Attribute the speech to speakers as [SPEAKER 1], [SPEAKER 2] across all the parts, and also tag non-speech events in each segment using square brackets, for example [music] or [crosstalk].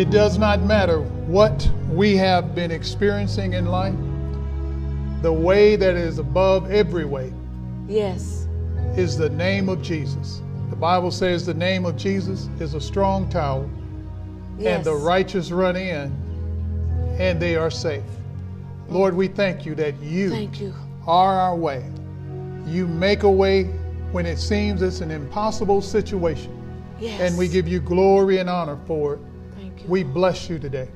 [SPEAKER 1] It
[SPEAKER 2] does not matter what we have been experiencing in life. The way that is above every way
[SPEAKER 3] Yes.
[SPEAKER 2] is the name of Jesus. The Bible says the name of Jesus is a strong tower,
[SPEAKER 3] Yes.
[SPEAKER 2] and the righteous run in, and they are safe. Lord, we thank you that you
[SPEAKER 3] Thank you.
[SPEAKER 2] are our way. You make a way when it seems it's an impossible situation.
[SPEAKER 3] Yes.
[SPEAKER 2] And we give you glory and honor for it.
[SPEAKER 3] Thank you.
[SPEAKER 2] We bless you today.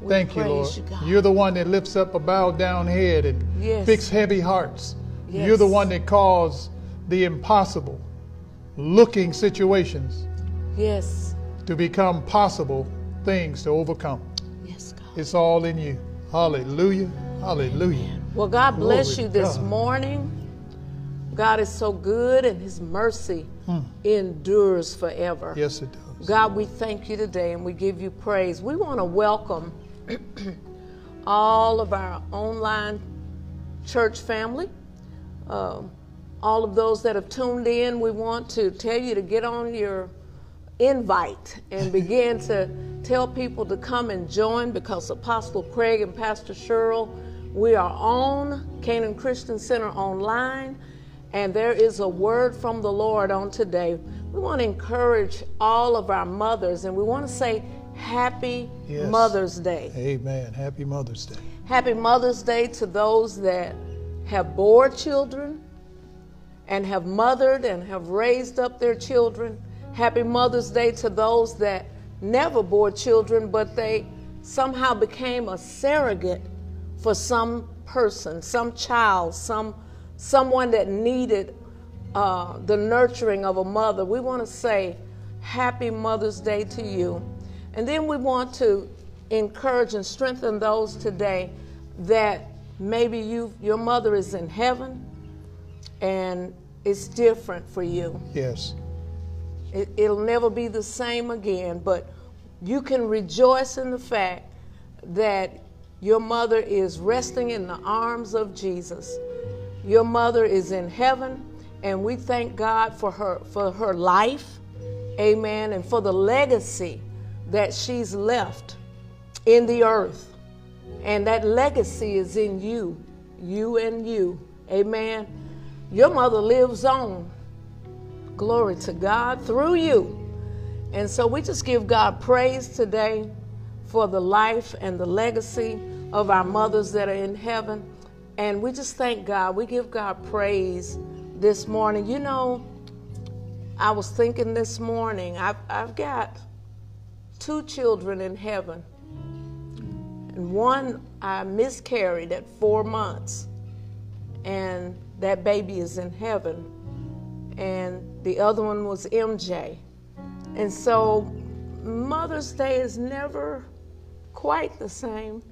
[SPEAKER 3] We
[SPEAKER 2] Thank you, Lord.
[SPEAKER 3] you.
[SPEAKER 2] You're the one that lifts up a bowed down head and
[SPEAKER 3] Yes.
[SPEAKER 2] fix heavy hearts.
[SPEAKER 3] Yes.
[SPEAKER 2] You're the one that caused the impossible looking situations
[SPEAKER 3] Yes.
[SPEAKER 2] to become possible things to overcome.
[SPEAKER 3] Yes, God.
[SPEAKER 2] It's all in you. Hallelujah. Hallelujah.
[SPEAKER 3] Well, God bless
[SPEAKER 2] Glory
[SPEAKER 3] you this
[SPEAKER 2] God.
[SPEAKER 3] morning. God is so good and his mercy hmm. endures forever.
[SPEAKER 2] Yes, it does.
[SPEAKER 3] God, we thank you today and we give you praise. We want to welcome [clears throat] all of our online church family, um, all of those that have tuned in. We want to tell you to get on your invite and begin to [laughs] tell people to come and join because Apostle Craig and Pastor Cheryl, we are on Canaan Christian Center online, and there is a word from the Lord on today. We want to encourage all of our mothers, and we want to say Happy
[SPEAKER 2] Yes.
[SPEAKER 3] Mother's Day.
[SPEAKER 2] Amen. Happy Mother's Day.
[SPEAKER 3] Happy Mother's Day to those that have bore children and have mothered and have raised up their children. Happy Mother's Day to those that never bore children, but they somehow became a surrogate for some person, some child, some someone that needed uh, the nurturing of a mother. We want to say Happy Mother's Day to you. And then we want to encourage and strengthen those today that maybe you your mother is in heaven and it's different for you.
[SPEAKER 2] Yes.
[SPEAKER 3] It, it'll never be the same again, but you can rejoice in the fact that your mother is resting in the arms of Jesus. Your mother is in heaven, and we thank God for her for her life, amen, and for the legacy that she's left in the earth. And that legacy is in you, you and you, amen. Your mother lives on. Glory to God through you. And so we just give God praise today for the life and the legacy of our mothers that are in heaven. And we just thank God. We give God praise this morning. You know, I was thinking this morning, I've, I've got two children in heaven. And one I miscarried at four months. And that baby is in heaven. And the other one was MJ. And so Mother's Day is never quite the same.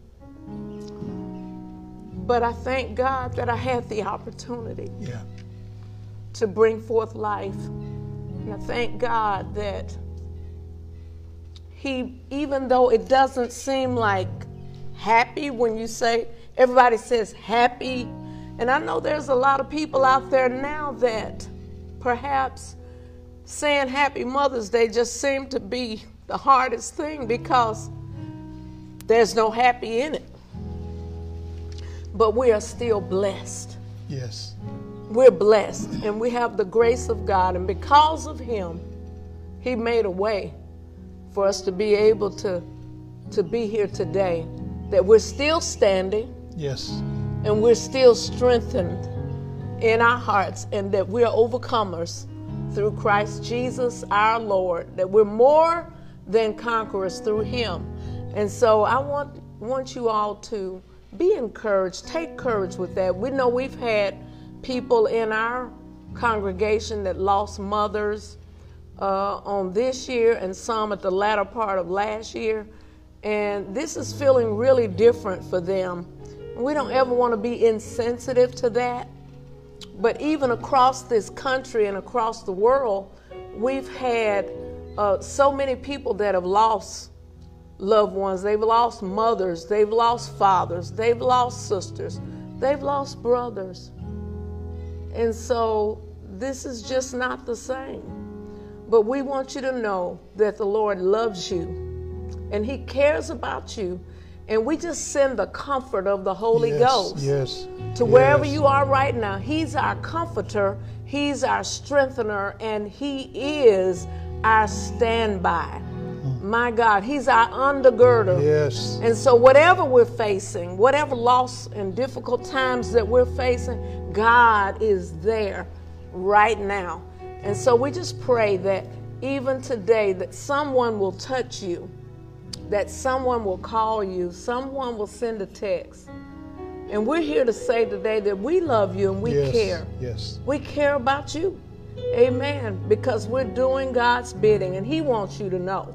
[SPEAKER 3] But I thank God that I had the opportunity
[SPEAKER 2] Yeah.
[SPEAKER 3] To bring forth life. And I thank God that He, even though it doesn't seem like happy when you say, everybody says happy. And I know there's a lot of people out there now that perhaps saying Happy Mother's Day just seemed to be the hardest thing because there's no happy in it. But we are still blessed.
[SPEAKER 2] Yes.
[SPEAKER 3] We're blessed and we have the grace of God. And because of Him, He made a way for us to be able to, to be here today. That we're still standing
[SPEAKER 2] Yes.
[SPEAKER 3] and we're still strengthened in our hearts and that we're overcomers through Christ Jesus our Lord, that we're more than conquerors through him. And so I want want you all to be encouraged, take courage with that. We know we've had people in our congregation that lost mothers uh, on this year and some at the latter part of last year. And this is feeling really different for them. We don't ever want to be insensitive to that. But even across this country and across the world, we've had uh, so many people that have lost loved ones, they've lost mothers, they've lost fathers, they've lost sisters, they've lost brothers. And so this is just not the same. But we want you to know that the Lord loves you and He cares about you. And we just send the comfort of the Holy
[SPEAKER 2] yes,
[SPEAKER 3] Ghost
[SPEAKER 2] Yes.
[SPEAKER 3] to wherever you are right now. He's our comforter, He's our strengthener, and He is our standby. My God, He's our undergirder.
[SPEAKER 2] Yes.
[SPEAKER 3] And so, whatever we're facing, whatever loss and difficult times that we're facing, God is there right now. And so, we just pray that even today, that someone will touch you, that someone will call you, someone will send a text. And we're here to say today that we love you and we
[SPEAKER 2] yes.
[SPEAKER 3] care.
[SPEAKER 2] Yes.
[SPEAKER 3] We care about you. Amen. Because we're doing God's bidding and He wants you to know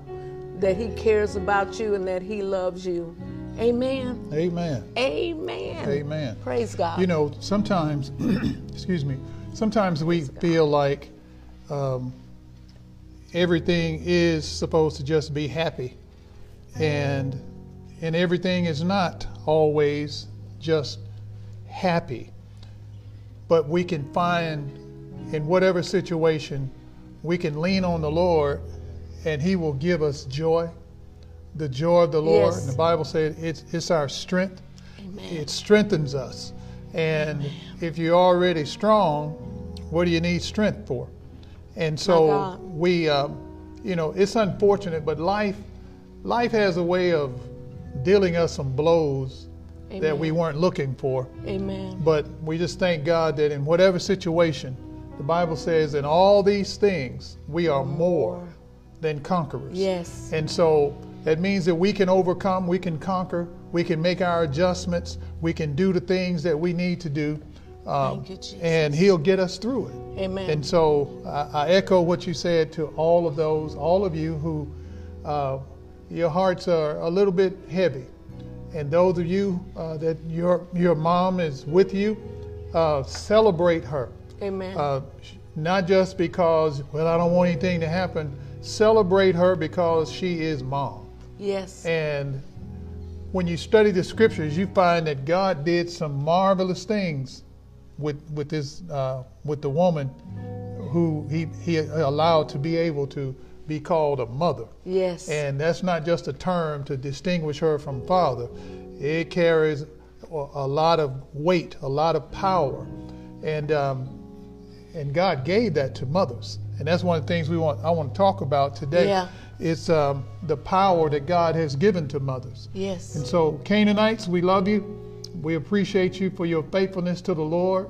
[SPEAKER 3] that He cares about you and that He loves you. Amen.
[SPEAKER 2] Amen.
[SPEAKER 3] Amen.
[SPEAKER 2] Amen.
[SPEAKER 3] Praise God.
[SPEAKER 2] You know, sometimes, [clears throat] excuse me, sometimes we feel like um, everything is supposed to just be happy, and and everything is not always just happy. But we can find in whatever situation, we can lean on the Lord, and He will give us joy, the joy of the Lord.
[SPEAKER 3] Yes.
[SPEAKER 2] And the Bible said it's it's our strength. It strengthens us. And if you're already strong, what do you need strength for? And so we, um, you know, it's unfortunate, but life, life has a way of dealing us some blows that we weren't looking for.
[SPEAKER 3] Amen.
[SPEAKER 2] But we just thank God that in whatever situation, the Bible says, in all these things, we are more than conquerors.
[SPEAKER 3] Yes.
[SPEAKER 2] And so that means that we can overcome, we can conquer, we can make our adjustments, we can do the things that we need to do. um,
[SPEAKER 3] you.
[SPEAKER 2] And He'll get us through it.
[SPEAKER 3] Amen.
[SPEAKER 2] And so I, I echo what you said to all of those, all of you who uh, your hearts are a little bit heavy. And those of you uh, that your, your mom is with you, uh, celebrate her.
[SPEAKER 3] Amen.
[SPEAKER 2] Uh, not just because, well, I don't want anything to happen. Celebrate her because she is mom.
[SPEAKER 3] yes.
[SPEAKER 2] And when you study the scriptures, you find that God did some marvelous things with with this uh, with the woman who he he allowed to be able to be called a mother.
[SPEAKER 3] yes.
[SPEAKER 2] And that's not just a term to distinguish her from father. It carries a a lot of weight, a lot of power, and um, and God gave that to mothers. And that's one of the things we want. I want to talk about today.
[SPEAKER 3] Yeah.
[SPEAKER 2] It's um, the power that God has given to mothers.
[SPEAKER 3] yes.
[SPEAKER 2] And so, Canaanites, we love you. We appreciate you for your faithfulness to the Lord,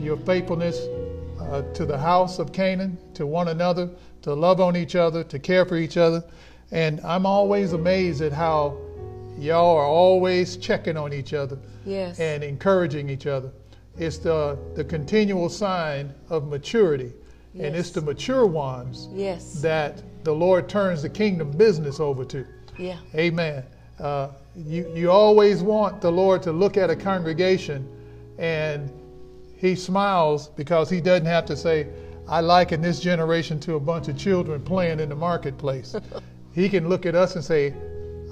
[SPEAKER 2] your faithfulness uh, to the house of Canaan, to one another, to love on each other, to care for each other. And I'm always amazed at how y'all are always checking on each other
[SPEAKER 3] Yes.
[SPEAKER 2] and encouraging each other. It's the, the continual sign of maturity. And it's the mature ones
[SPEAKER 3] yes.
[SPEAKER 2] that the Lord turns the kingdom business over to.
[SPEAKER 3] yeah.
[SPEAKER 2] Amen. Uh, you, you always want the Lord to look at a congregation and he smiles because he doesn't have to say, I liken this generation to a bunch of children playing in the marketplace. [laughs] he can look at us and say,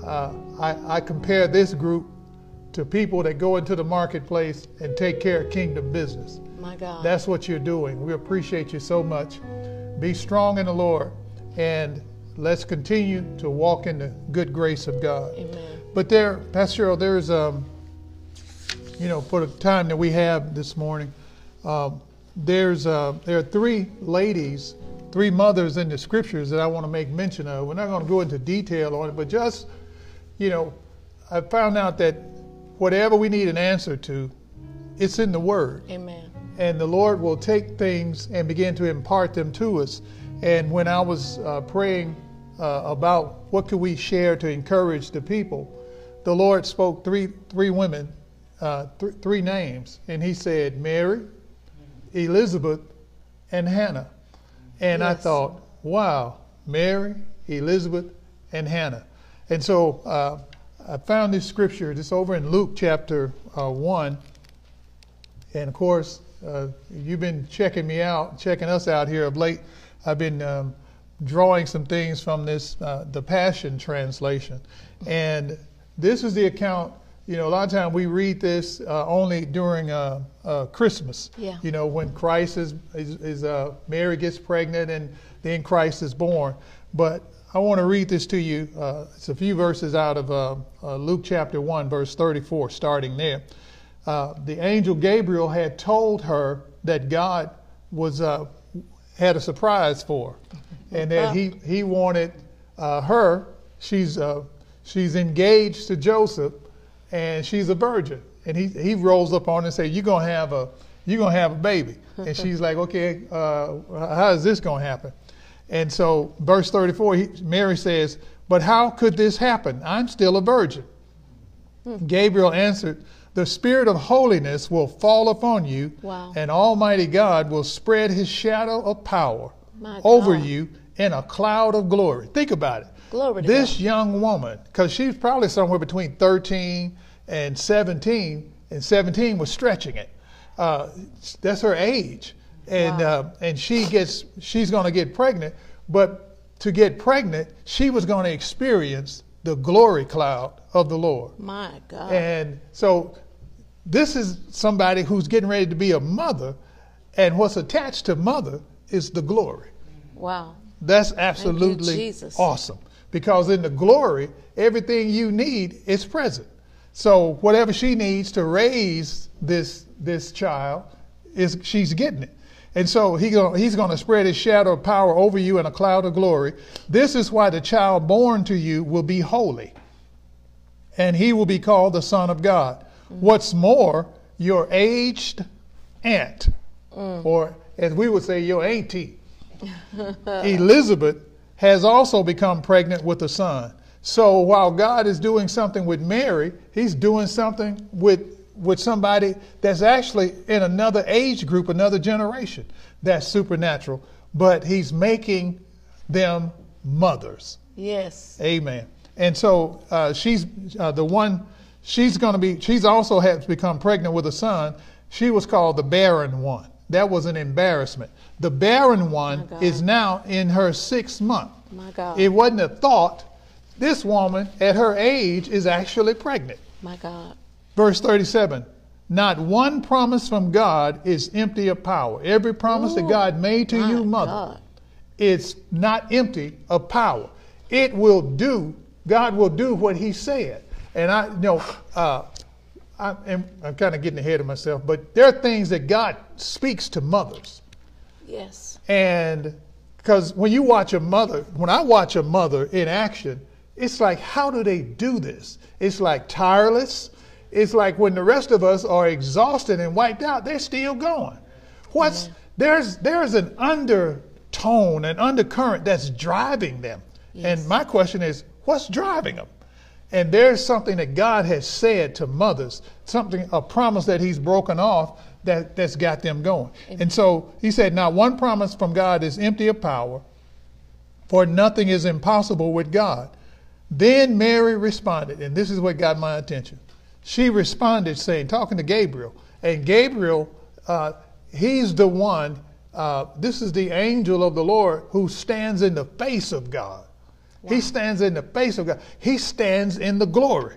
[SPEAKER 2] uh, I, I compare this group to people that go into the marketplace and take care of kingdom business.
[SPEAKER 3] My God.
[SPEAKER 2] That's what you're doing. We appreciate you so much. Be strong in the Lord and let's continue to walk in the good grace of God.
[SPEAKER 3] Amen.
[SPEAKER 2] But there, Pastor Cheryl, there's, um, you know, for the time that we have this morning, um, there's uh, there are three ladies, three mothers in the scriptures that I want to make mention of. We're not going to go into detail on it, but just, you know, I found out that whatever we need an answer to, it's in the Word
[SPEAKER 3] Amen.
[SPEAKER 2] And the Lord will take things and begin to impart them to us. And when I was uh, praying uh, about what could we share to encourage the people, the Lord spoke three three women, uh, th- three names, and He said Mary, Elizabeth, and Hannah. And I thought, wow, Mary, Elizabeth, and Hannah. And so uh, I found this scripture. It's over in Luke chapter uh, one. And of course, uh, you've been checking me out, checking us out here of late. I've been um, drawing some things from this, uh, the Passion Translation. And this is the account, you know, a lot of times we read this uh, only during uh, uh, Christmas.
[SPEAKER 3] Yeah.
[SPEAKER 2] You know, when Christ is, is, is uh, Mary gets pregnant and then Christ is born. But I want to read this to you. Uh, it's a few verses out of uh, uh, Luke chapter 1, verse 34, starting there. Uh, the angel Gabriel had told her that God was uh, had a surprise for her, and that he, he wanted uh, her. She's she's engaged to Joseph, and she's a virgin. And he he rolls up on her and says, "You're gonna have a you're gonna have a baby." And she's like, "Okay, how is this gonna happen?" And so, verse 34, he, Mary says, But how could this happen? I'm still a virgin. Hmm. Gabriel answered, The Spirit of holiness will fall upon you,
[SPEAKER 3] wow.
[SPEAKER 2] and Almighty God will spread his shadow of power over you in a cloud of glory. Think about it.
[SPEAKER 3] Glory
[SPEAKER 2] this young woman, because she's probably somewhere between 13 and 17, and 17 was stretching it. Uh, that's her age and wow. uh, and she gets she's going to get pregnant, but to get pregnant, she was going to experience the glory cloud of the Lord.
[SPEAKER 3] My God!
[SPEAKER 2] And so, this is somebody who's getting ready to be a mother, and what's attached to mother is the glory.
[SPEAKER 3] Wow!
[SPEAKER 2] That's absolutely awesome because in the glory, everything you need is present. So whatever she needs to raise this this child is she's getting it. And so he go, he's going to spread his shadow of power over you in a cloud of glory. This is why the child born to you will be holy, and he will be called the Son of God. Mm. What's more, your aged aunt, mm. or as we would say, your auntie, [laughs] Elizabeth, has also become pregnant with a son. So while God is doing something with Mary, he's doing something with with somebody that's actually in another age group, another generation. That's supernatural. But he's making them mothers.
[SPEAKER 3] Yes.
[SPEAKER 2] Amen. And so uh, she's uh, the one, she's going to be, she's also has become pregnant with a son. She was called the barren one. That was an embarrassment. The barren one is now in her sixth month.
[SPEAKER 3] My God.
[SPEAKER 2] It wasn't a thought. This woman at her age is actually pregnant.
[SPEAKER 3] My God.
[SPEAKER 2] Verse 37 Not one promise from God is empty of power. Every promise Ooh, that God made to you, mother, God. it's not empty of power. It will do, God will do what He said. And I you know, uh, I, am I'm kind of getting ahead of myself, but there are things that God speaks to mothers.
[SPEAKER 3] Yes.
[SPEAKER 2] And because when you watch a mother, when I watch a mother in action, it's like, how do they do this? It's like tireless. It's like when the rest of us are exhausted and wiped out, they're still going. What's there's there's an undertone, an undercurrent that's driving them. Yes. And my question is, what's driving them? And there's something that God has said to mothers, something, a promise that He's broken off that, that's got them going. Amen. And so He said, Now, one promise from God is empty of power, for nothing is impossible with God. Then Mary responded, and this is what got my attention she responded saying, talking to Gabriel, and Gabriel, uh, he's the one, uh, this is the angel of the Lord who stands in the face of God. Wow. He stands in the face of God. He stands in the glory.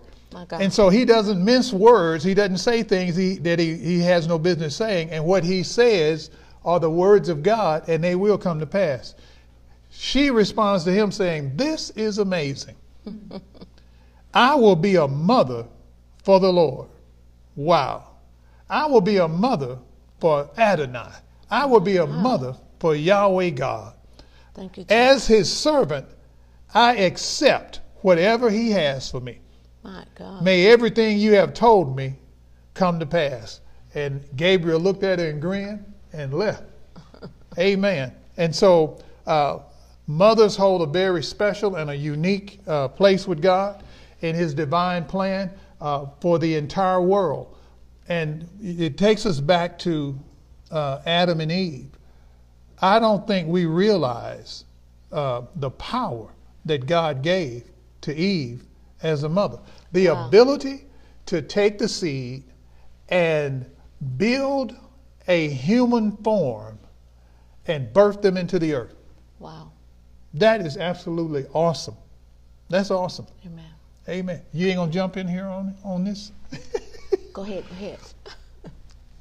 [SPEAKER 2] And so he doesn't mince words. He doesn't say things he, that he, he has no business saying. And what he says are the words of God, and they will come to pass. She responds to him saying, This is amazing. [laughs] I will be a mother for the Lord. Wow. I will be a mother for Adonai. I will be a wow. mother for Yahweh God.
[SPEAKER 3] Thank you.
[SPEAKER 2] As his servant, I accept whatever he has for me.
[SPEAKER 3] My God.
[SPEAKER 2] May everything you have told me come to pass. And Gabriel looked at her and grinned and left. [laughs] Amen. And so, uh, mothers hold a very special and a unique uh, place with God in His divine plan uh, for the entire world. And it takes us back to uh, Adam and Eve. I don't think we realize uh, the power that God gave to Eve as a mother. The wow. ability to take the seed and build a human form and birth them into the earth.
[SPEAKER 3] Wow.
[SPEAKER 2] That is absolutely awesome. That's awesome.
[SPEAKER 3] Amen.
[SPEAKER 2] Amen. You ain't gonna jump in here on on this, [laughs]
[SPEAKER 3] Go ahead, go ahead.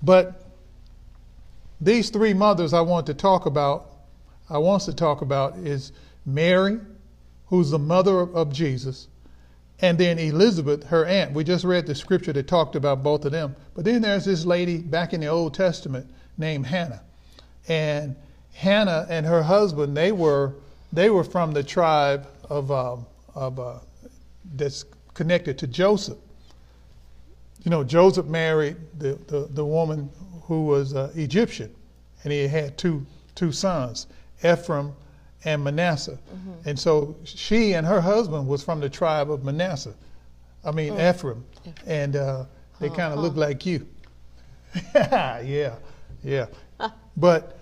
[SPEAKER 2] but these three mothers I want to talk about. I want to talk about is Mary, who's the mother of, of Jesus, and then Elizabeth, her aunt. We just read the scripture that talked about both of them. But then there's this lady back in the Old Testament named Hannah, and Hannah and her husband they were they were from the tribe of um, of uh, that's connected to Joseph. You know, Joseph married the, the, the woman who was uh, Egyptian, and he had two two sons, Ephraim and Manasseh. And so she and her husband was from the tribe of Manasseh. I mean Ephraim, and uh, they kind of look like you. [laughs] yeah, yeah. But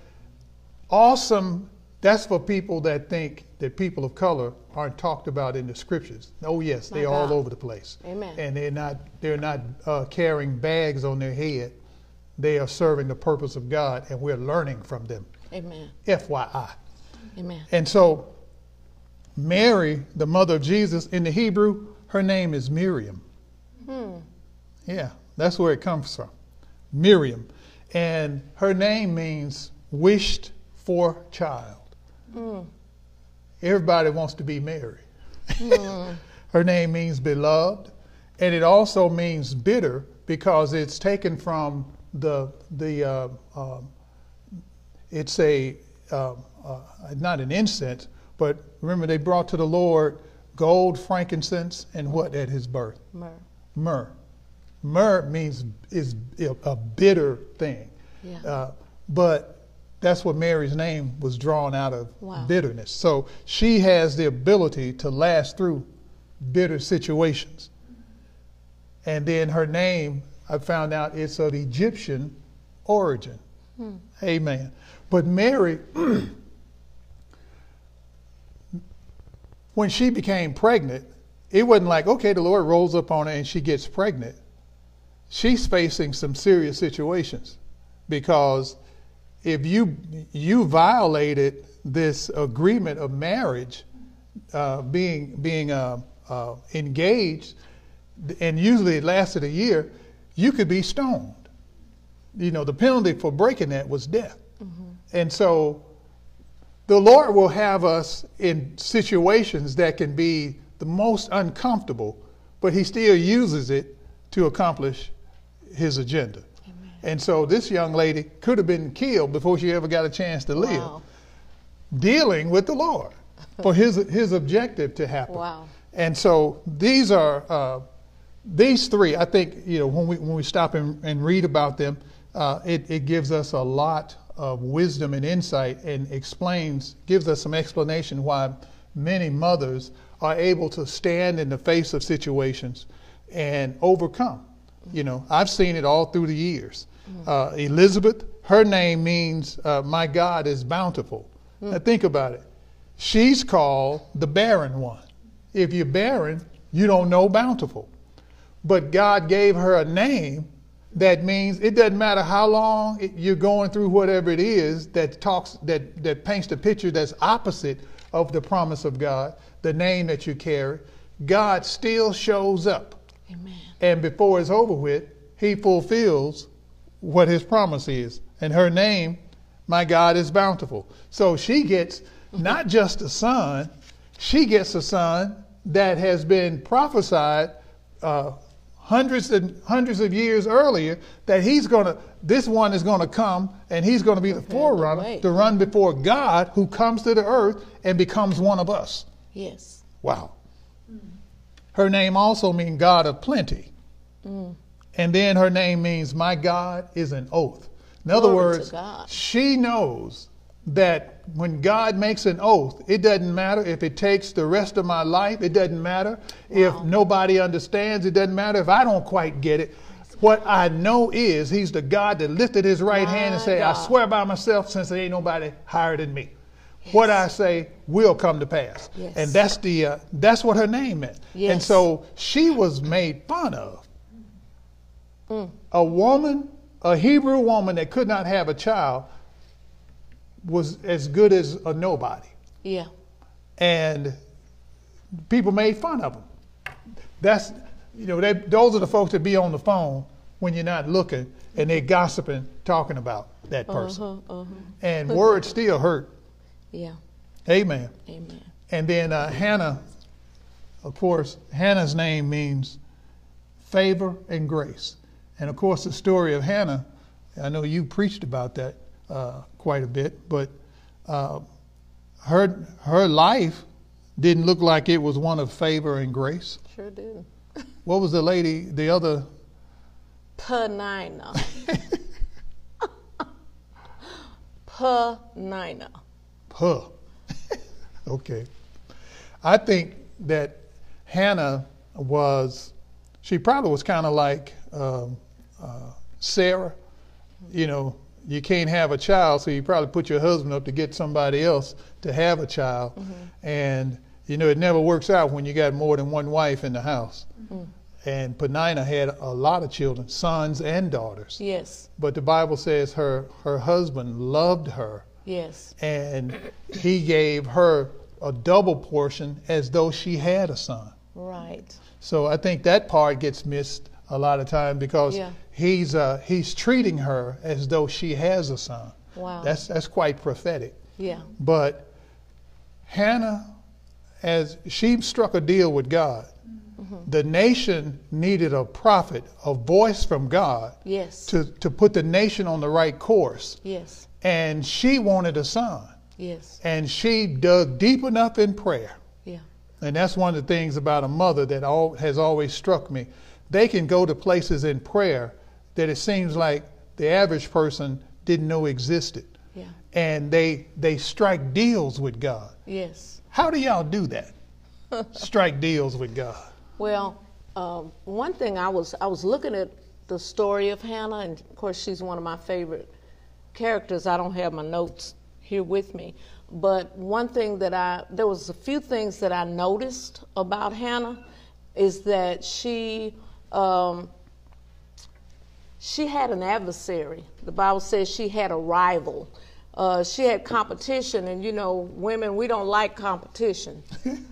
[SPEAKER 2] awesome. That's for people that think that people of color aren't talked about in the scriptures. Oh yes,
[SPEAKER 3] My
[SPEAKER 2] they're all over the place.
[SPEAKER 3] Amen.
[SPEAKER 2] And they're not they're not uh, carrying bags on their head. They are serving the purpose of God, and we're learning from them.
[SPEAKER 3] Amen.
[SPEAKER 2] FYI.
[SPEAKER 3] Amen.
[SPEAKER 2] And so, Mary, the mother of Jesus, in the Hebrew, her name is Miriam. Hmm. Yeah, that's where it comes from. Miriam. And her name means wished for child. Everybody wants to be Mary. [laughs] her name means beloved, and it also means bitter because it's taken from the the uh, um, it's a um, uh, not an incense, but remember they brought to the Lord gold, frankincense, and what at his birth?
[SPEAKER 3] Myrrh.
[SPEAKER 2] Myrrh. Myrrh means is a bitter thing,
[SPEAKER 3] Yeah.
[SPEAKER 2] uh, but that's what Mary's name was drawn out of
[SPEAKER 3] Wow.
[SPEAKER 2] bitterness. So she has the ability to last through bitter situations. And then her name, I found out it's of Egyptian origin. Hmm. Amen. But Mary, [clears throat] when she became pregnant, it wasn't like, okay, the Lord rolls up on her and she gets pregnant. She's facing some serious situations because if you you violated this agreement of marriage, uh, being being uh, uh, engaged, and usually it lasted a year, you could be stoned. You know, the penalty for breaking that was death. And so the Lord will have us in situations that can be the most uncomfortable, but He still uses it to accomplish His agenda. And so this young lady could have been killed before she ever got a chance to live,
[SPEAKER 3] Wow.
[SPEAKER 2] dealing with the Lord [laughs] for His His objective to happen.
[SPEAKER 3] Wow.
[SPEAKER 2] And so these are uh, these three. I think you know when we when we stop and, and read about them, uh, it, it gives us a lot of wisdom and insight, and explains gives us some explanation why many mothers are able to stand in the face of situations and overcome. You know, I've seen it all through the years. Uh, Elizabeth, her name means uh, "My God is bountiful." Now think about it. She's called the barren one. If you're barren, you don't know bountiful. But God gave her a name that means it doesn't matter how long it, you're going through whatever it is that talks that that paints the picture that's opposite of the promise of God, the name that you carry. God still shows up,
[SPEAKER 3] Amen.
[SPEAKER 2] and before it's over with, He fulfills what His promise is. And her name, my God, is bountiful. So she gets not just a son, she gets a son that has been prophesied uh, hundreds and hundreds of years earlier that he's going to this one is going to come and he's going to be the forerunner to run before God who comes to the earth and becomes one of us.
[SPEAKER 3] Yes.
[SPEAKER 2] Wow. Her name also means God of plenty. And then her name means my God is an oath. In other
[SPEAKER 3] Glory to
[SPEAKER 2] words, she knows that when God makes an oath, it doesn't matter if it takes the rest of my life, it doesn't matter if nobody understands, it doesn't matter if I don't quite get it. What I know is he's the God that lifted his right hand and said, I swear by myself since there ain't nobody higher than me. What I say will come to pass.
[SPEAKER 3] Yes.
[SPEAKER 2] And that's the uh, that's what her name meant. And so she was made fun of.
[SPEAKER 3] Mm.
[SPEAKER 2] A woman, a Hebrew woman that could not have a child was as good as a nobody.
[SPEAKER 3] Yeah.
[SPEAKER 2] and people made fun of them. That's you know they, those are the folks that be on the phone when you're not looking and they're gossiping, talking about that person.
[SPEAKER 3] Uh-huh, uh-huh.
[SPEAKER 2] And words still hurt.
[SPEAKER 3] Yeah.
[SPEAKER 2] Amen.
[SPEAKER 3] Amen.
[SPEAKER 2] And then uh, Hannah, of course, Hannah's name means favor and grace. And of course, the story of Hannah, I know you preached about that uh, quite a bit, but uh, her her life didn't look like it was one of favor and grace.
[SPEAKER 3] Sure did. [laughs]
[SPEAKER 2] What was the lady, the other?
[SPEAKER 3] Penina. [laughs] Penina.
[SPEAKER 2] Huh. [laughs] okay. I think that Hannah was, she probably was kind of like um, uh, Sarah. You know, you can't have a child, so you probably put your husband up to get somebody else to have a child. And, you know, it never works out when you got more than one wife in the house. And Penina had a lot of children, sons and daughters.
[SPEAKER 3] Yes.
[SPEAKER 2] But the Bible says her, her husband loved her
[SPEAKER 3] Yes.
[SPEAKER 2] and he gave her a double portion as though she had a son.
[SPEAKER 3] Right.
[SPEAKER 2] So I think that part gets missed a lot of time because
[SPEAKER 3] Yeah.
[SPEAKER 2] he's uh, he's treating her as though she has a son.
[SPEAKER 3] Wow.
[SPEAKER 2] That's that's quite prophetic.
[SPEAKER 3] Yeah.
[SPEAKER 2] But Hannah, as she struck a deal with God,
[SPEAKER 3] Mm-hmm.
[SPEAKER 2] the nation needed a prophet, a voice from God,
[SPEAKER 3] Yes.
[SPEAKER 2] to, to put the nation on the right course.
[SPEAKER 3] Yes.
[SPEAKER 2] And she wanted a son.
[SPEAKER 3] Yes.
[SPEAKER 2] And she dug deep enough in prayer.
[SPEAKER 3] Yeah.
[SPEAKER 2] And that's one of the things about a mother that all, has always struck me. They can go to places in prayer that it seems like the average person didn't know existed.
[SPEAKER 3] Yeah.
[SPEAKER 2] And they they strike deals with God.
[SPEAKER 3] Yes.
[SPEAKER 2] How do y'all do that? [laughs] strike deals with God.
[SPEAKER 3] Well, um, one thing I was I was looking at the story of Hannah, and of course she's one of my favorite characters. I don't have my notes here with me, but one thing that I there was a few things that I noticed about Hannah is that she um, she had an adversary. The Bible says she had a rival. Uh, she had competition, and you know, women we don't like competition. [laughs]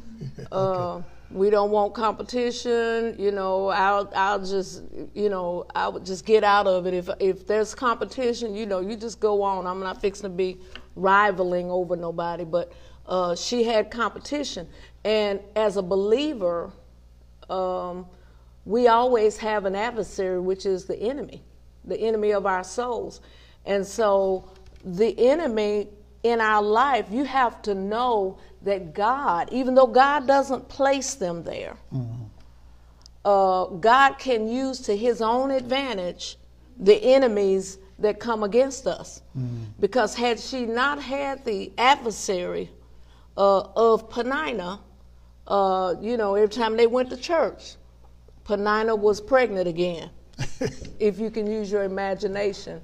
[SPEAKER 3] Uh, we don't want competition. You know, I'll I'll just you know I would just get out of it. If if there's competition, you know, you just go on. I'm not fixing to be rivaling over nobody. But uh, she had competition, and as a believer, um, we always have an adversary, which is the enemy, the enemy of our souls. And so, the enemy in our life, you have to know that God, even though God doesn't place them there, uh, God can use to his own advantage the enemies that come against us. Because had she not had the adversary uh, of Penina, uh, you know, every time they went to church, Penina was pregnant again, [laughs] if you can use your imagination.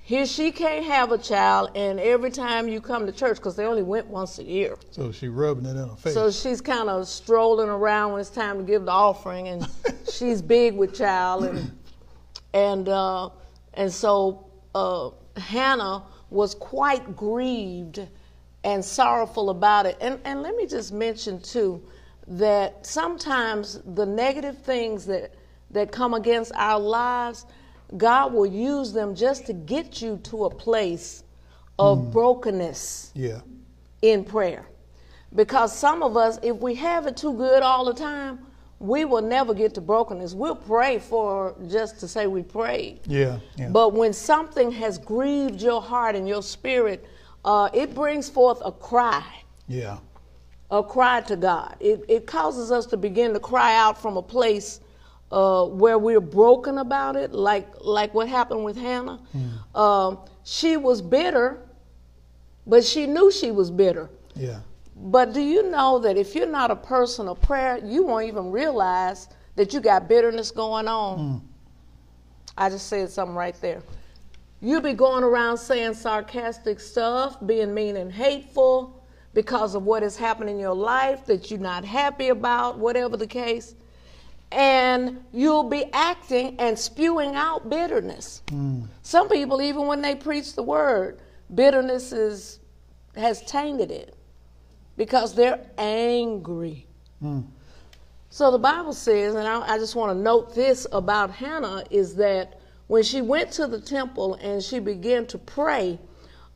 [SPEAKER 3] Here she can't have a child, and every time you come to church, because they only went once a year.
[SPEAKER 2] So she rubbing it in her face.
[SPEAKER 3] So she's kind of strolling around when it's time to give the offering, and [laughs] she's big with child, and and uh, and so uh, Hannah was quite grieved and sorrowful about it. And and let me just mention too that sometimes the negative things that that come against our lives, God will use them just to get you to a place of brokenness
[SPEAKER 2] yeah.
[SPEAKER 3] in prayer. Because some of us, if we have it too good all the time, we will never get to brokenness. We'll pray for just to say we prayed.
[SPEAKER 2] Yeah. Yeah.
[SPEAKER 3] But when something has grieved your heart and your spirit, uh, it brings forth a cry,
[SPEAKER 2] yeah.
[SPEAKER 3] A cry to God. It, it causes us to begin to cry out from a place uh, where we're broken about it, like like what happened with Hannah. Um, she was bitter, but she knew she was bitter.
[SPEAKER 2] Yeah.
[SPEAKER 3] But do you know that if you're not a person of prayer, you won't even realize that you got bitterness going on? I just said something right there. You'll be going around saying sarcastic stuff, being mean and hateful because of what has happened in your life that you're not happy about, whatever the case. And you'll be acting and spewing out bitterness. Some people, even when they preach the word, bitterness is, has tainted it because they're angry. So the Bible says, and I, I just want to note this about Hannah is that when she went to the temple and she began to pray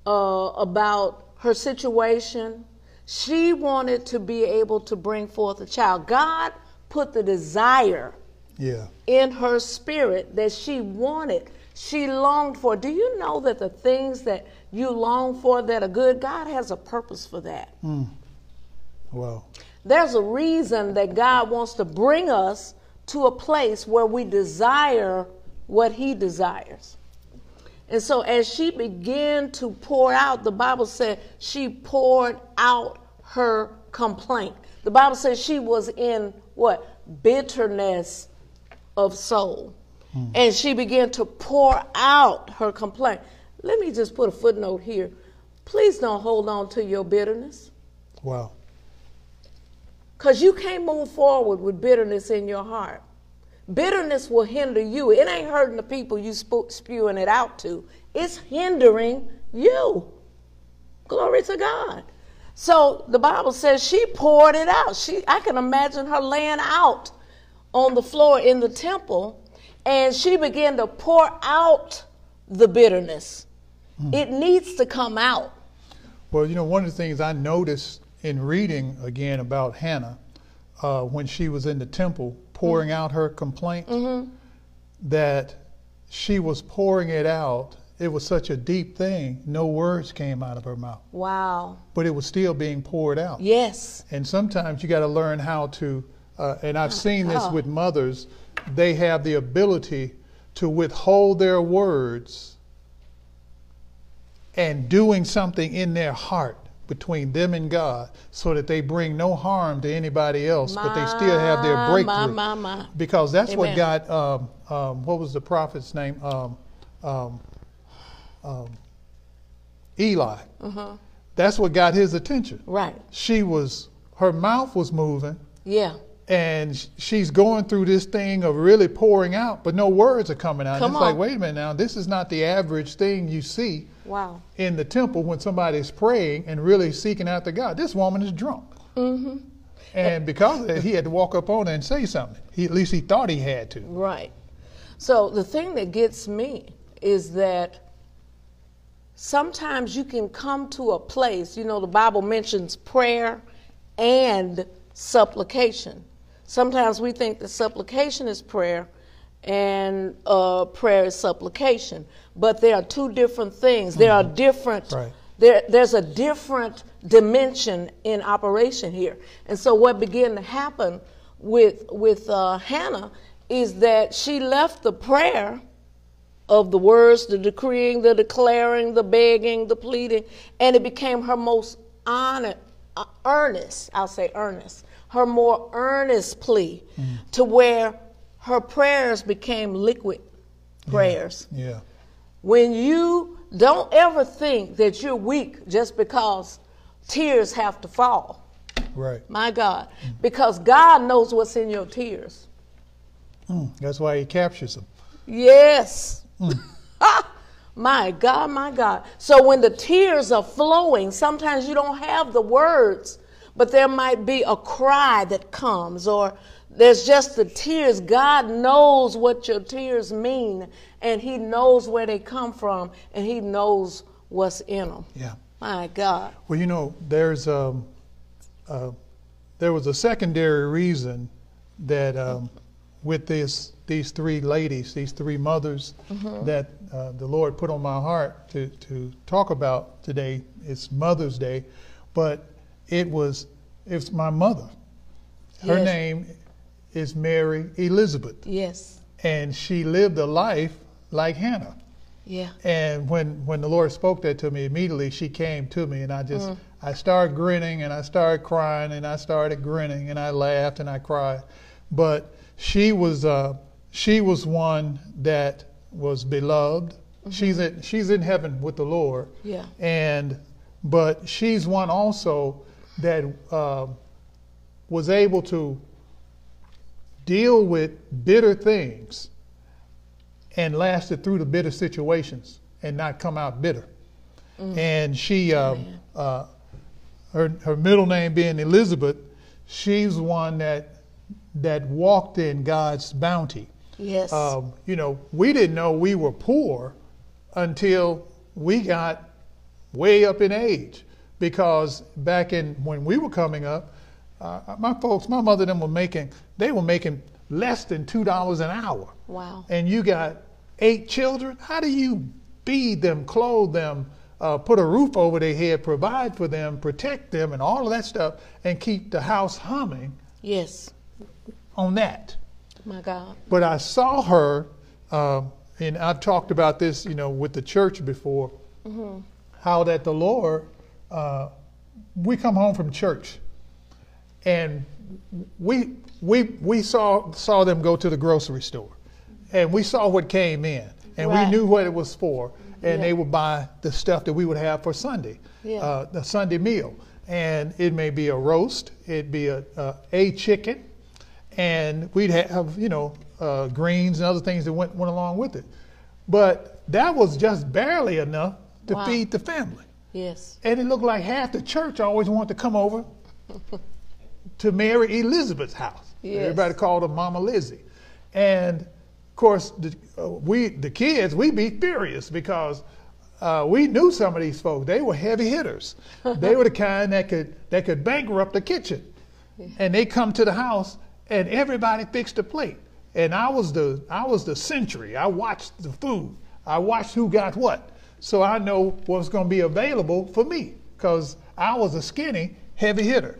[SPEAKER 3] uh, about her situation, she wanted to be able to bring forth a child. God put the desire
[SPEAKER 2] Yeah.
[SPEAKER 3] in her spirit that she wanted, she longed for. Do you know that the things that you long for that are good, God has a purpose for that? Hmm.
[SPEAKER 2] Wow.
[SPEAKER 3] There's a reason that God wants to bring us to a place where we desire what He desires. And so, as she began to pour out, the Bible said she poured out her complaint. The Bible says she was in what? Bitterness of soul. Hmm. And she began to pour out her complaint. Let me just put a footnote here. Please don't hold on to your bitterness.
[SPEAKER 2] Wow.
[SPEAKER 3] Because you can't move forward with bitterness in your heart. Bitterness will hinder you. It ain't hurting the people you spu- spewing it out to, it's hindering you. Glory to God. So the Bible says she poured it out. She, I can imagine her laying out on the floor in the temple, and she began to pour out the bitterness. It needs to come out.
[SPEAKER 2] Well, you know, one of the things I noticed in reading again about Hannah uh, when she was in the temple pouring out her complaint, that she was pouring it out. It was such a deep thing, no words came out of her mouth,
[SPEAKER 3] Wow.
[SPEAKER 2] but it was still being poured out.
[SPEAKER 3] Yes.
[SPEAKER 2] And sometimes you got to learn how to, uh, and I've seen this
[SPEAKER 3] Oh.
[SPEAKER 2] with mothers, they have the ability to withhold their words and doing something in their heart between them and God so that they bring no harm to anybody else, but they still have their breakthrough.
[SPEAKER 3] my, my, my.
[SPEAKER 2] Because that's what
[SPEAKER 3] Amen.
[SPEAKER 2] got, um, um, what was the prophet's name? Um, um, um, Eli.
[SPEAKER 3] Uh-huh.
[SPEAKER 2] That's what got his attention
[SPEAKER 3] Right.
[SPEAKER 2] she was her mouth was moving
[SPEAKER 3] Yeah.
[SPEAKER 2] And she's going through this thing of really pouring out but no words are coming out
[SPEAKER 3] Come
[SPEAKER 2] it's like wait a minute now this is not the average thing you see
[SPEAKER 3] Wow.
[SPEAKER 2] in the temple when somebody's praying and really seeking after god this woman is drunk
[SPEAKER 3] Mm-hmm.
[SPEAKER 2] and because of that he had to walk up on her and say something he, at least he thought he had to
[SPEAKER 3] Right. So the thing that gets me is that sometimes you can come to a place, you know, the Bible mentions prayer and supplication. Sometimes we think that supplication is prayer and uh, prayer is supplication, but there are two different things. There are different.
[SPEAKER 2] Right.
[SPEAKER 3] There, there's a different dimension in operation here. And so what began to happen with with uh, Hannah is that she left the prayer of the words, the decreeing, the declaring, the begging, the pleading, and it became her most honest, uh, earnest, I'll say earnest, her more earnest plea to where her prayers became liquid prayers
[SPEAKER 2] yeah
[SPEAKER 3] when you don't ever think that you're weak just because tears have to fall.
[SPEAKER 2] right
[SPEAKER 3] My God. Because God knows what's in your tears.
[SPEAKER 2] Mm, that's why he captures them
[SPEAKER 3] Yes. [laughs] my God, my God. So when the tears are flowing, sometimes you don't have the words, but there might be a cry that comes, or there's just the tears. God knows what your tears mean, and He knows where they come from, and He knows what's in them.
[SPEAKER 2] yeah
[SPEAKER 3] My God.
[SPEAKER 2] Well, you know, there's um, uh, there was a secondary reason that um, with this these three ladies, these three mothers, that uh, the Lord put on my heart to to talk about today. It's Mother's Day, but it was it's my mother. Her
[SPEAKER 3] Yes.
[SPEAKER 2] name is Mary Elizabeth,
[SPEAKER 3] Yes.
[SPEAKER 2] and she lived a life like Hannah.
[SPEAKER 3] Yeah.
[SPEAKER 2] And when, when the Lord spoke that to me, immediately she came to me, and I just I started grinning, and I started crying, and I started grinning, and I laughed and I cried. But she was uh, she was one that was beloved. She's in she's in heaven with the Lord.
[SPEAKER 3] Yeah.
[SPEAKER 2] And but she's one also that uh, was able to deal with bitter things and lasted through the bitter situations and not come out bitter. And she, um, uh, her her middle name being Elizabeth, she's one that that walked in God's bounty.
[SPEAKER 3] Yes.
[SPEAKER 2] Um, you know, we didn't know we were poor until we got way up in age. Because back in when we were coming up, uh, my folks, my mother, and them were making they were making less than two dollars an hour.
[SPEAKER 3] Wow.
[SPEAKER 2] And you got eight children. How do you feed them, clothe them, uh, put a roof over their head, provide for them, protect them, and all of that stuff, and keep the house humming
[SPEAKER 3] yes.
[SPEAKER 2] on that?
[SPEAKER 3] My God.
[SPEAKER 2] But I saw her, um, and I've talked about this, you know, with the church before, how that the Lord, uh, we come home from church, and we we we saw saw them go to the grocery store, and we saw what came in, and
[SPEAKER 3] Right.
[SPEAKER 2] we knew what it was for, and
[SPEAKER 3] Yeah.
[SPEAKER 2] they would buy the stuff that we would have for Sunday,
[SPEAKER 3] Yeah.
[SPEAKER 2] uh, the Sunday meal, and it may be a roast, it'd be a a, a chicken, and we'd have you know uh, greens and other things that went went along with it, but that was just barely enough to
[SPEAKER 3] Wow.
[SPEAKER 2] feed the family.
[SPEAKER 3] Yes.
[SPEAKER 2] And it looked like half the church always wanted to come over [laughs] to Mary Elizabeth's house.
[SPEAKER 3] Yes.
[SPEAKER 2] Everybody called her Mama Lizzie. And of course, the, uh, we the kids we be furious because uh, we knew some of these folks. They were heavy hitters. they were the [laughs] kind that could that could bankrupt the kitchen. And they come to the house and everybody fixed a plate. And I was the I was the century. I watched the food. I watched who got what. So I know what's going to be available for me because I was a skinny heavy hitter.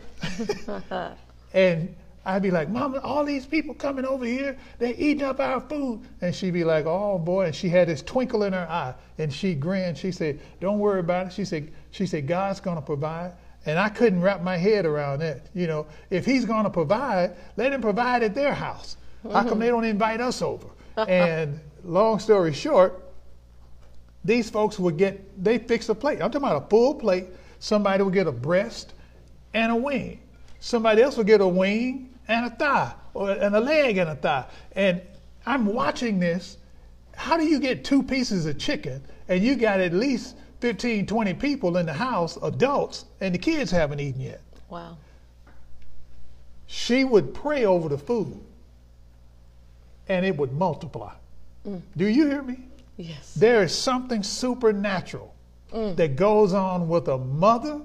[SPEAKER 2] [laughs] and I'd be like, Mama, all these people coming over here, they're eating up our food. And she'd be like, Oh boy. And she had this twinkle in her eye. And she grinned. She said, Don't worry about it. She said, she said, God's gonna provide. And I couldn't wrap my head around that. You know, if he's gonna provide, let him provide at their house. How come mm-hmm. they don't invite us over? and long story short, these folks would get they fix a plate. I'm talking about a full plate. Somebody would get a breast and a wing. Somebody else would get a wing and a thigh, or and a leg and a thigh. And I'm watching this. How do you get two pieces of chicken and you got at least 15, 20 people in the house, adults, and the kids haven't eaten yet?
[SPEAKER 3] Wow.
[SPEAKER 2] She would pray over the food and it would multiply. Mm. Do you hear me?
[SPEAKER 3] Yes.
[SPEAKER 2] There is something supernatural that goes on with a mother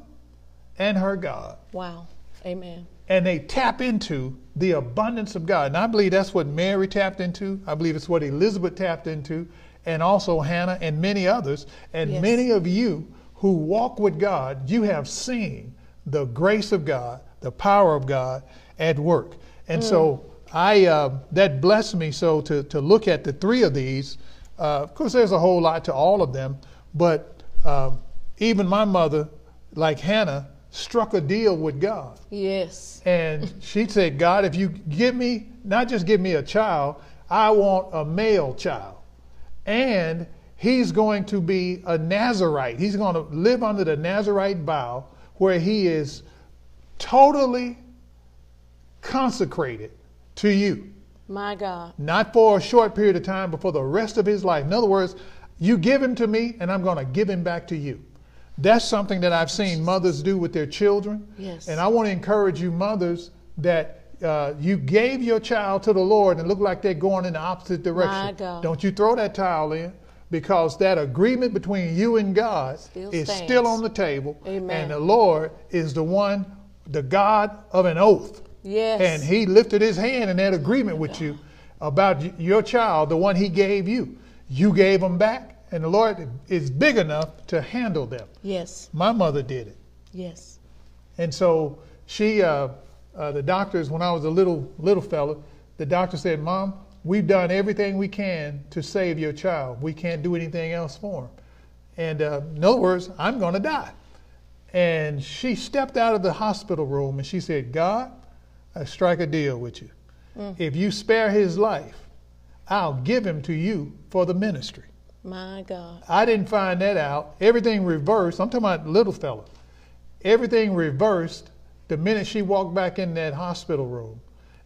[SPEAKER 2] and her God.
[SPEAKER 3] Wow. Amen.
[SPEAKER 2] And they tap into the abundance of God. And I believe that's what Mary tapped into. I believe it's what Elizabeth tapped into, and also Hannah and many others. And
[SPEAKER 3] Yes.
[SPEAKER 2] many of you who walk with God, you have seen the grace of God, the power of God at work. And so I uh, that blessed me so to, to look at the three of these. Uh, of course, there's a whole lot to all of them, but uh, even my mother, like Hannah, struck a deal with God.
[SPEAKER 3] Yes.
[SPEAKER 2] And she said, God, if you give me, not just give me a child, I want a male child. And he's going to be a Nazarite. He's going to live under the Nazarite vow where he is totally consecrated to you.
[SPEAKER 3] My God.
[SPEAKER 2] Not for a short period of time, but for the rest of his life. In other words, you give him to me, and I'm going to give him back to you. That's something that I've seen mothers do with their children.
[SPEAKER 3] Yes.
[SPEAKER 2] And I want to encourage you, mothers, that uh, you gave your child to the Lord and look like they're going in the opposite direction.
[SPEAKER 3] My God.
[SPEAKER 2] Don't you throw that towel in because that agreement between you and God
[SPEAKER 3] Still
[SPEAKER 2] is
[SPEAKER 3] stands.
[SPEAKER 2] still on the table.
[SPEAKER 3] Amen.
[SPEAKER 2] And the Lord is the one, the God of an oath.
[SPEAKER 3] Yes.
[SPEAKER 2] And he lifted his hand in that agreement with you about your child, the one he gave you. You gave them back, and the Lord is big enough to handle them.
[SPEAKER 3] Yes.
[SPEAKER 2] My mother did it.
[SPEAKER 3] Yes.
[SPEAKER 2] And so she, uh, uh, the doctors, when I was a little little fella, the doctor said, "Mom, we've done everything we can to save your child. We can't do anything else for him." And uh, in other words, I'm going to die. And she stepped out of the hospital room and she said, "God, I strike a deal with you. Mm. If you spare his life, I'll give him to you for the ministry."
[SPEAKER 3] My God.
[SPEAKER 2] I didn't find that out. Everything reversed. I'm talking about little fella. Everything reversed the minute she walked back in that hospital room.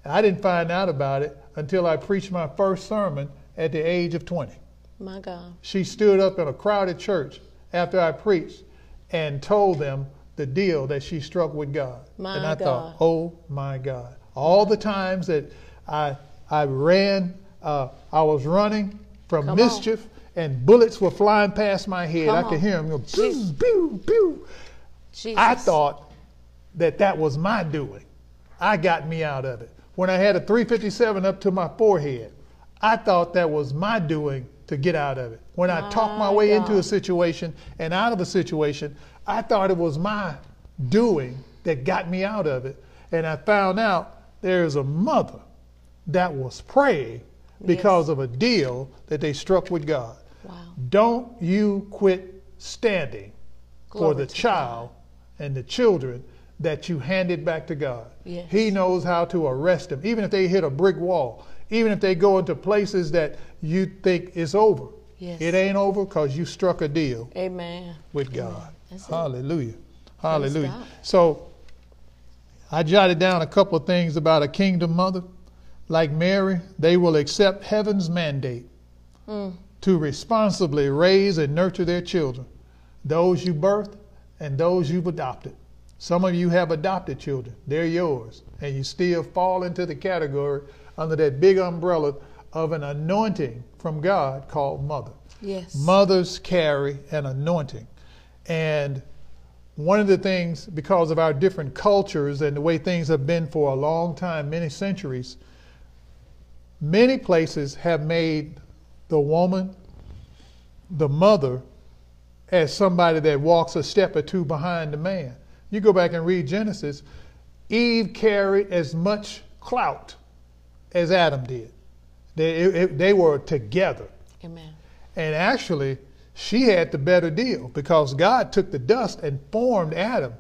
[SPEAKER 2] I didn't find out about it until I preached my first sermon at the age of 20.
[SPEAKER 3] My God.
[SPEAKER 2] She stood up in a crowded church after I preached and told them the deal that she struck with God.
[SPEAKER 3] My
[SPEAKER 2] and I
[SPEAKER 3] God.
[SPEAKER 2] thought, oh my God. All the times that I I ran, uh, I was running from
[SPEAKER 3] Come on.
[SPEAKER 2] mischief, and bullets were flying past my head.
[SPEAKER 3] Come
[SPEAKER 2] I could
[SPEAKER 3] on.
[SPEAKER 2] hear them go, pew, pew, pew.
[SPEAKER 3] Jesus.
[SPEAKER 2] I thought that that was my doing. I got me out of it. When I had a 357 up to my forehead, I thought that was my doing to get out of it. When I talked my way into a situation and out of a situation, I thought it was my doing that got me out of it. And I found out there's a mother that was praying because of a deal that they struck with God.
[SPEAKER 3] Wow.
[SPEAKER 2] Don't you quit standing for the child and the children that you handed back to God.
[SPEAKER 3] Yes.
[SPEAKER 2] He knows how to arrest them, even if they hit a brick wall, even if they go into places that you think is over.
[SPEAKER 3] Yes.
[SPEAKER 2] It ain't over because you struck a deal
[SPEAKER 3] Amen.
[SPEAKER 2] with God.
[SPEAKER 3] It.
[SPEAKER 2] Hallelujah. Hallelujah. So I jotted down a couple of things about a kingdom mother. Like Mary, they will accept heaven's mandate
[SPEAKER 3] Mm.
[SPEAKER 2] to responsibly raise and nurture their children, those you birthed and those you've adopted. Some of you have adopted children, they're yours, and you still fall into the category under that big umbrella of an anointing from God called mother.
[SPEAKER 3] Yes.
[SPEAKER 2] Mothers carry an anointing. And one of the things, because of our different cultures and the way things have been for a long time, many centuries, many places have made the woman, the mother, as somebody that walks a step or two behind the man. You go back and read Genesis, Eve carried as much clout as Adam did. They, it- they were together.
[SPEAKER 3] Amen.
[SPEAKER 2] And actually, she had the better deal because God took the dust and formed Adam.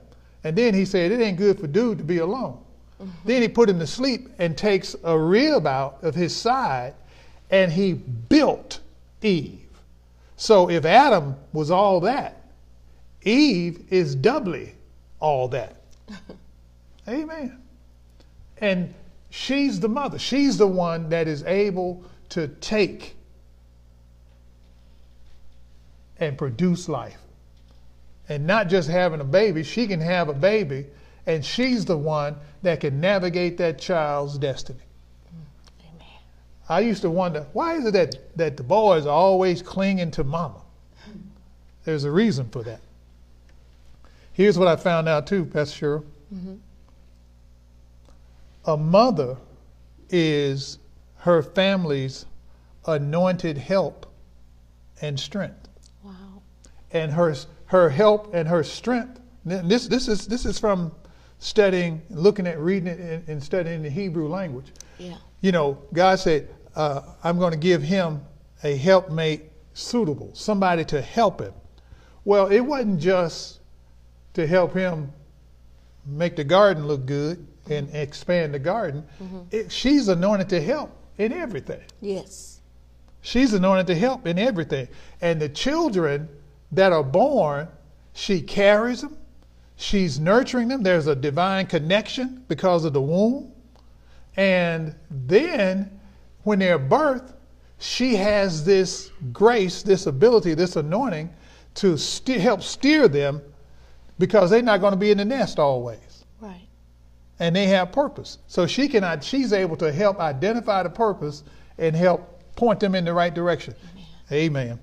[SPEAKER 2] And then he said, It ain't good for dude to be alone. Mm-hmm. Then he put him to sleep and takes a rib out of his side and he built Eve. So if Adam was all that, Eve is doubly all that. [laughs] Amen. And she's the mother. She's the one that is able to take and produce life. And not just having a baby, she can have a baby, and she's the one that can navigate that child's destiny.
[SPEAKER 3] Amen.
[SPEAKER 2] I used to wonder why is it that, that the boys are always clinging to mama? There's a reason for that. Here's what I found out too, Pastor Cheryl. Mm-hmm. A mother is her family's anointed help and strength.
[SPEAKER 3] Wow.
[SPEAKER 2] and her her help and her strength. This this is this is from studying, looking at reading it and, and studying the Hebrew language.
[SPEAKER 3] Yeah.
[SPEAKER 2] You know, God said, uh, "I'm going to give him a helpmate suitable, somebody to help him." Well, it wasn't just to help him make the garden look good and expand the garden. Mm-hmm. It, she's anointed to help in everything.
[SPEAKER 3] Yes.
[SPEAKER 2] She's anointed to help in everything. And the children that are born, she carries them. She's nurturing them. There's a divine connection because of the womb. And then when they're birthed, she has this grace, this ability, this anointing to ste- help steer them because they're not going to be in the nest always. And they have purpose. So she can she's able to help identify the purpose and help point them in the right direction. Amen.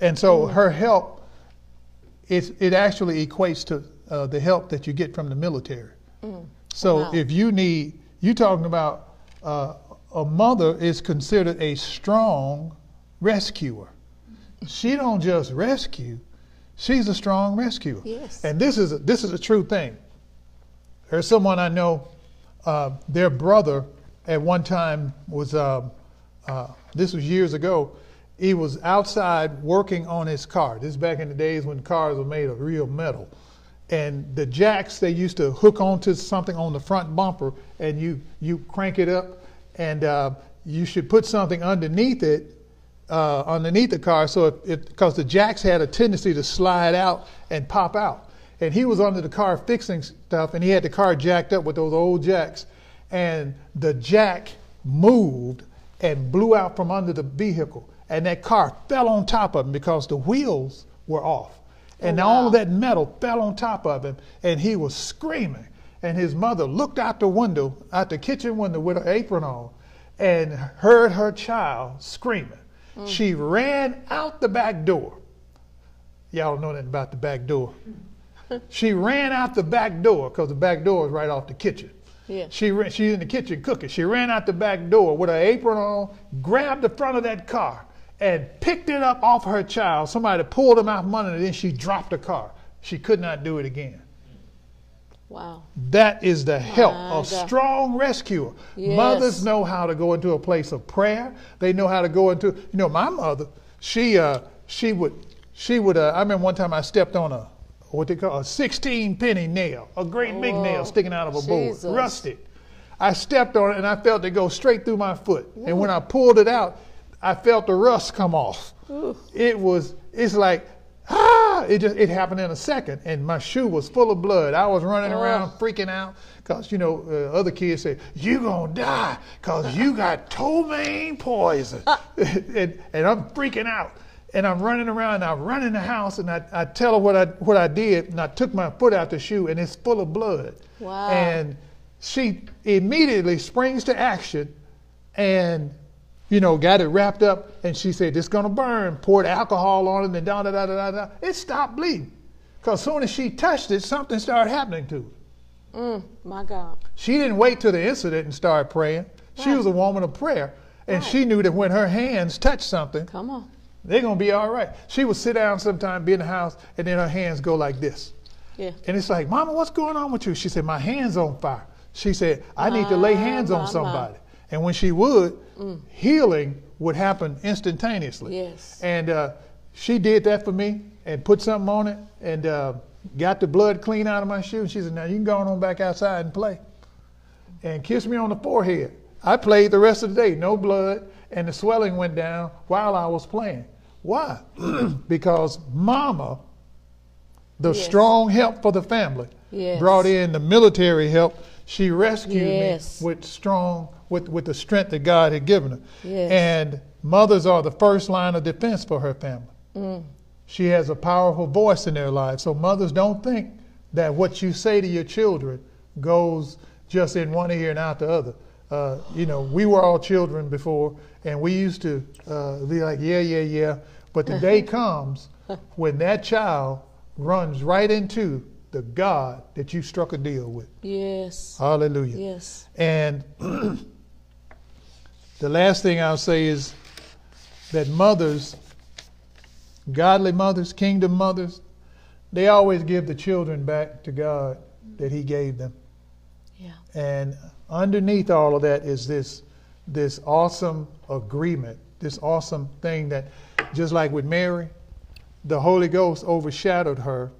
[SPEAKER 2] And so her help it it actually equates to uh, the help that you get from the military. So
[SPEAKER 3] Wow.
[SPEAKER 2] if you need you talking about uh, a mother is considered a strong rescuer. She don't just rescue; she's a strong rescuer.
[SPEAKER 3] Yes.
[SPEAKER 2] And this is a, this is a true thing. There's someone I know. Uh, their brother at one time was. Uh, uh, this was years ago. He was outside working on his car. This is back in the days when cars were made of real metal, and the jacks they used to hook onto something on the front bumper, and you you crank it up, and uh, you should put something underneath it uh, underneath the car, so because the jacks had a tendency to slide out and pop out, and he was under the car fixing stuff, and he had the car jacked up with those old jacks, and the jack moved and blew out from under the vehicle, and that car fell on top of him because the wheels were off, and
[SPEAKER 3] Oh,
[SPEAKER 2] all of that metal fell on top of him, and he was screaming. And his mother looked out the window, out the kitchen window with her apron on, and heard her child screaming.
[SPEAKER 3] Mm.
[SPEAKER 2] She ran out the back door. Y'all don't know nothing about the back door. She ran out the back door because the back door is right off the kitchen.
[SPEAKER 3] Yeah.
[SPEAKER 2] She ran, she's in the kitchen cooking. She ran out the back door with her apron on, grabbed the front of that car, and picked it up off her child. Somebody pulled him out from under, and then she dropped the car. She could not do it again.
[SPEAKER 3] Wow.
[SPEAKER 2] That is the help
[SPEAKER 3] My
[SPEAKER 2] of
[SPEAKER 3] God.
[SPEAKER 2] strong rescuer.
[SPEAKER 3] Yes.
[SPEAKER 2] Mothers know how to go into a place of prayer. They know how to go into. You know, my mother, she uh, she would she would. Uh, I remember one time I stepped on a what they call a 16 penny nail, a great big nail sticking out of a board, rusted. I stepped on it and I felt it go straight through my foot. And when I pulled it out, I felt the rust come off. It was. It's like ah, it just it happened in a second, and my shoe was full of blood. I was running around freaking out because you know uh, other kids say you gonna die because you got ptomaine poison, [laughs] and, and I'm freaking out. And I'm running around, and I run in the house, and I, I tell her what I what I did, and I took my foot out the shoe, and it's full of blood.
[SPEAKER 3] Wow.
[SPEAKER 2] And she immediately springs to action, and you know, got it wrapped up, and she said, "It's gonna burn." Poured alcohol on it, and da da da da da. It stopped bleeding, cause as soon as she touched it, something started happening to it.
[SPEAKER 3] Mm, my God.
[SPEAKER 2] She didn't wait till the incident and start praying. She was a woman of prayer, and she knew that when her hands touched something,
[SPEAKER 3] Come on.
[SPEAKER 2] They're gonna be all right. She would sit down sometime, be in the house, and then her hands go like this.
[SPEAKER 3] Yeah.
[SPEAKER 2] And it's like, Mama, what's going on with you? She said, My hand's on fire. She said, I need to lay hands on somebody. And when she would, healing would happen instantaneously.
[SPEAKER 3] Yes.
[SPEAKER 2] And uh, she did that for me and put something on it and uh, got the blood clean out of my shoe. And she said, Now you can go on back outside and play. And kiss me on the forehead. I played the rest of the day, no blood, and the swelling went down while I was playing. Why? [clears throat] because Mama the
[SPEAKER 3] Yes.
[SPEAKER 2] strong help for the family.
[SPEAKER 3] Yes.
[SPEAKER 2] Brought in the military help. She rescued
[SPEAKER 3] Yes.
[SPEAKER 2] me with strong, with, with the strength that God had given her. And mothers are the first line of defense for her family.
[SPEAKER 3] Mm.
[SPEAKER 2] She has a powerful voice in their lives. So mothers don't think that what you say to your children goes just in one ear and out the other. Uh, you know, we were all children before, and we used to uh, be like, yeah, yeah, yeah. But the day [laughs] comes when that child runs right into the God that you struck a deal with.
[SPEAKER 3] Yes.
[SPEAKER 2] Hallelujah.
[SPEAKER 3] Yes.
[SPEAKER 2] And [clears throat] the last thing I'll say is that mothers, godly mothers, kingdom mothers, they always give the children back to God that He gave them.
[SPEAKER 3] Yeah.
[SPEAKER 2] And underneath all of that is this this awesome agreement, this awesome thing that just like with Mary, the Holy Ghost overshadowed her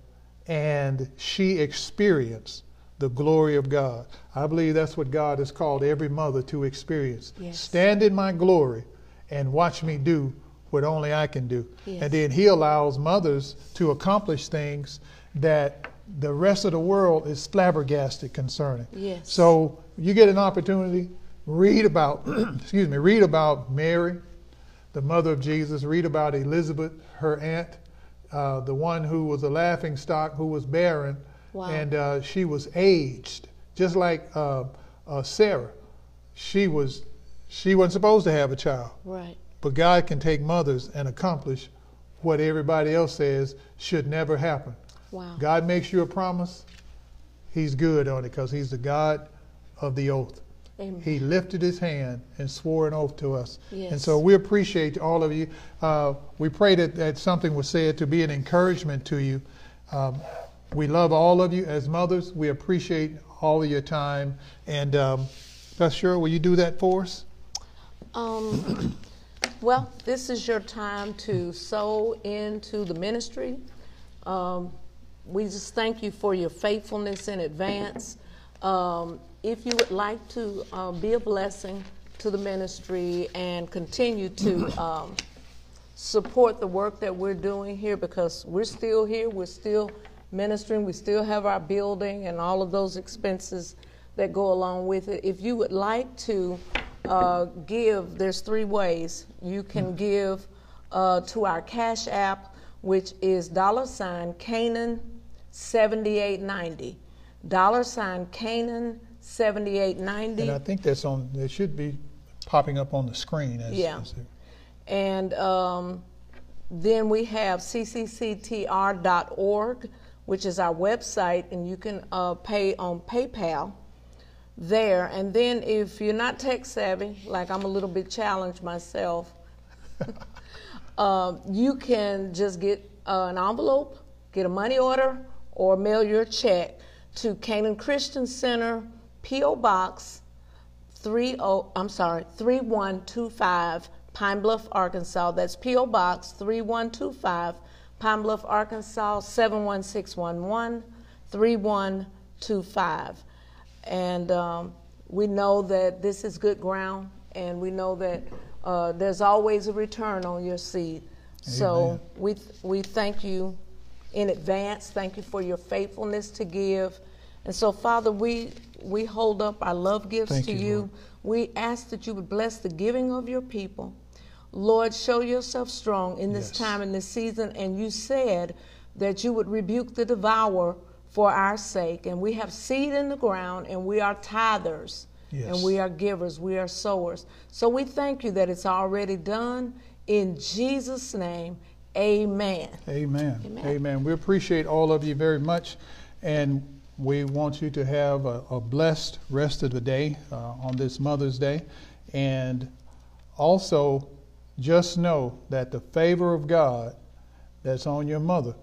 [SPEAKER 2] and she experienced the glory of God. I believe that's what God has called every mother to experience.
[SPEAKER 3] Yes.
[SPEAKER 2] Stand in my glory and watch me do what only I can do.
[SPEAKER 3] Yes.
[SPEAKER 2] And then he allows mothers to accomplish things that the rest of the world is flabbergasted concerning.
[SPEAKER 3] Yes.
[SPEAKER 2] So you get an opportunity, read about, [clears throat] excuse me, read about Mary, the mother of Jesus. Read about Elizabeth, her aunt, uh, the one who was a laughing stock, who was barren,
[SPEAKER 3] Wow.
[SPEAKER 2] and uh, she was aged, just like uh, uh, Sarah. She was, she wasn't supposed to have a child,
[SPEAKER 3] Right.
[SPEAKER 2] but God can take mothers and accomplish what everybody else says should never happen.
[SPEAKER 3] Wow.
[SPEAKER 2] God makes you a promise, He's good on it because He's the God of the oath.
[SPEAKER 3] Amen.
[SPEAKER 2] He lifted His hand and swore an oath to us.
[SPEAKER 3] Yes.
[SPEAKER 2] And so we appreciate all of you. Uh, we pray that, that something was said to be an encouragement to you. Um, we love all of you as mothers. We appreciate all of your time. And um, Pastor Cheryl, will you do that for us?
[SPEAKER 3] Um, [coughs] well, this is your time to sow into the ministry. Um, we just thank you for your faithfulness in advance. Um, if you would like to uh, be a blessing to the ministry and continue to [clears throat] um, support the work that we're doing here because we're still here, we're still ministering, we still have our building and all of those expenses that go along with it. If you would like to uh, give, there's three ways. You can give uh, to our Cash App, which is dollar sign Canaan 7890. Dollar sign Canaan 7890.
[SPEAKER 2] And I think that's on, it should be popping up on the screen. As,
[SPEAKER 3] Yeah.
[SPEAKER 2] as
[SPEAKER 3] And um, then we have ccctr.org, which is our website, and you can uh, pay on PayPal there. And then if you're not tech savvy, like I'm a little bit challenged myself, [laughs] um, you can just get uh, an envelope, get a money order, or mail your check to Canaan Christian Center, P.O. Box 30, I'm sorry, 3125 Pine Bluff, Arkansas. That's P.O. Box 3125 Pine Bluff, Arkansas 71611 3125. And um, we know that this is good ground, and we know that uh, there's always a return on your seed. So we, we thank you in advance. Thank you for your faithfulness to give. And so, Father, we, we hold up our love gifts
[SPEAKER 2] Thank
[SPEAKER 3] to
[SPEAKER 2] you,
[SPEAKER 3] you. We ask that you would bless the giving of your people. Lord, show yourself strong in this
[SPEAKER 2] Yes.
[SPEAKER 3] time, in this season. And you said that you would rebuke the devourer for our sake. And we have seed in the ground, and we are tithers,
[SPEAKER 2] Yes.
[SPEAKER 3] and we are givers, we are sowers. So we thank you that it's already done. In Jesus' name, amen.
[SPEAKER 2] Amen.
[SPEAKER 3] Amen.
[SPEAKER 2] Amen. We appreciate all of you very much, and we want you to have a, a blessed rest of the day uh, on this Mother's Day. And also, just know that the favor of God that's on your mother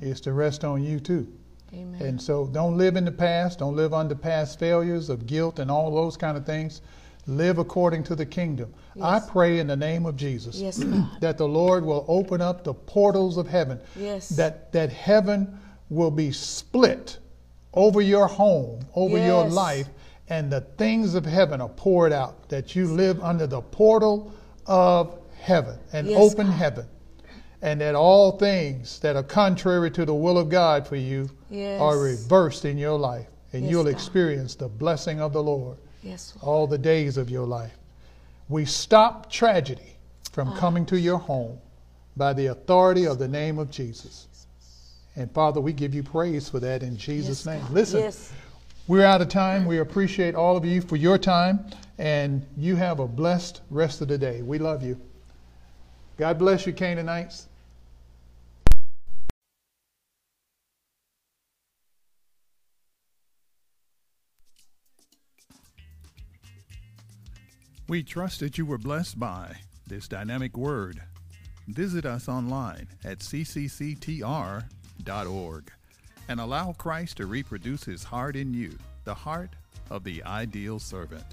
[SPEAKER 2] is to rest on you too.
[SPEAKER 3] Amen.
[SPEAKER 2] And so don't live in the past, don't live under past failures of guilt and all those kind of things. Live according to the kingdom. I pray in the name of Jesus
[SPEAKER 3] Yes, [clears throat]
[SPEAKER 2] that the Lord will open up the portals of heaven.
[SPEAKER 3] Yes.
[SPEAKER 2] That that heaven will be split over your home, over your life, and the things of heaven are poured out. That you live under the portal of heaven, an
[SPEAKER 3] Yes,
[SPEAKER 2] open
[SPEAKER 3] God.
[SPEAKER 2] heaven. And that all things that are contrary to the will of God for you
[SPEAKER 3] Yes.
[SPEAKER 2] are reversed in your life. And
[SPEAKER 3] Yes,
[SPEAKER 2] you'll
[SPEAKER 3] God.
[SPEAKER 2] experience the blessing of the Lord
[SPEAKER 3] Yes, Lord.
[SPEAKER 2] all the days of your life. We stop tragedy from
[SPEAKER 3] Ah.
[SPEAKER 2] coming to your home by the authority of the name of Jesus. And Father, we give you praise for that in Jesus'
[SPEAKER 3] Yes,
[SPEAKER 2] name.
[SPEAKER 3] God.
[SPEAKER 2] Listen,
[SPEAKER 3] Yes.
[SPEAKER 2] we're out of time. We appreciate all of you for your time, and you have a blessed rest of the day. We love you. God bless you, Canaanites.
[SPEAKER 4] We trust that you were blessed by this dynamic word. Visit us online at and allow Christ to reproduce his heart in you, the heart of the ideal servant.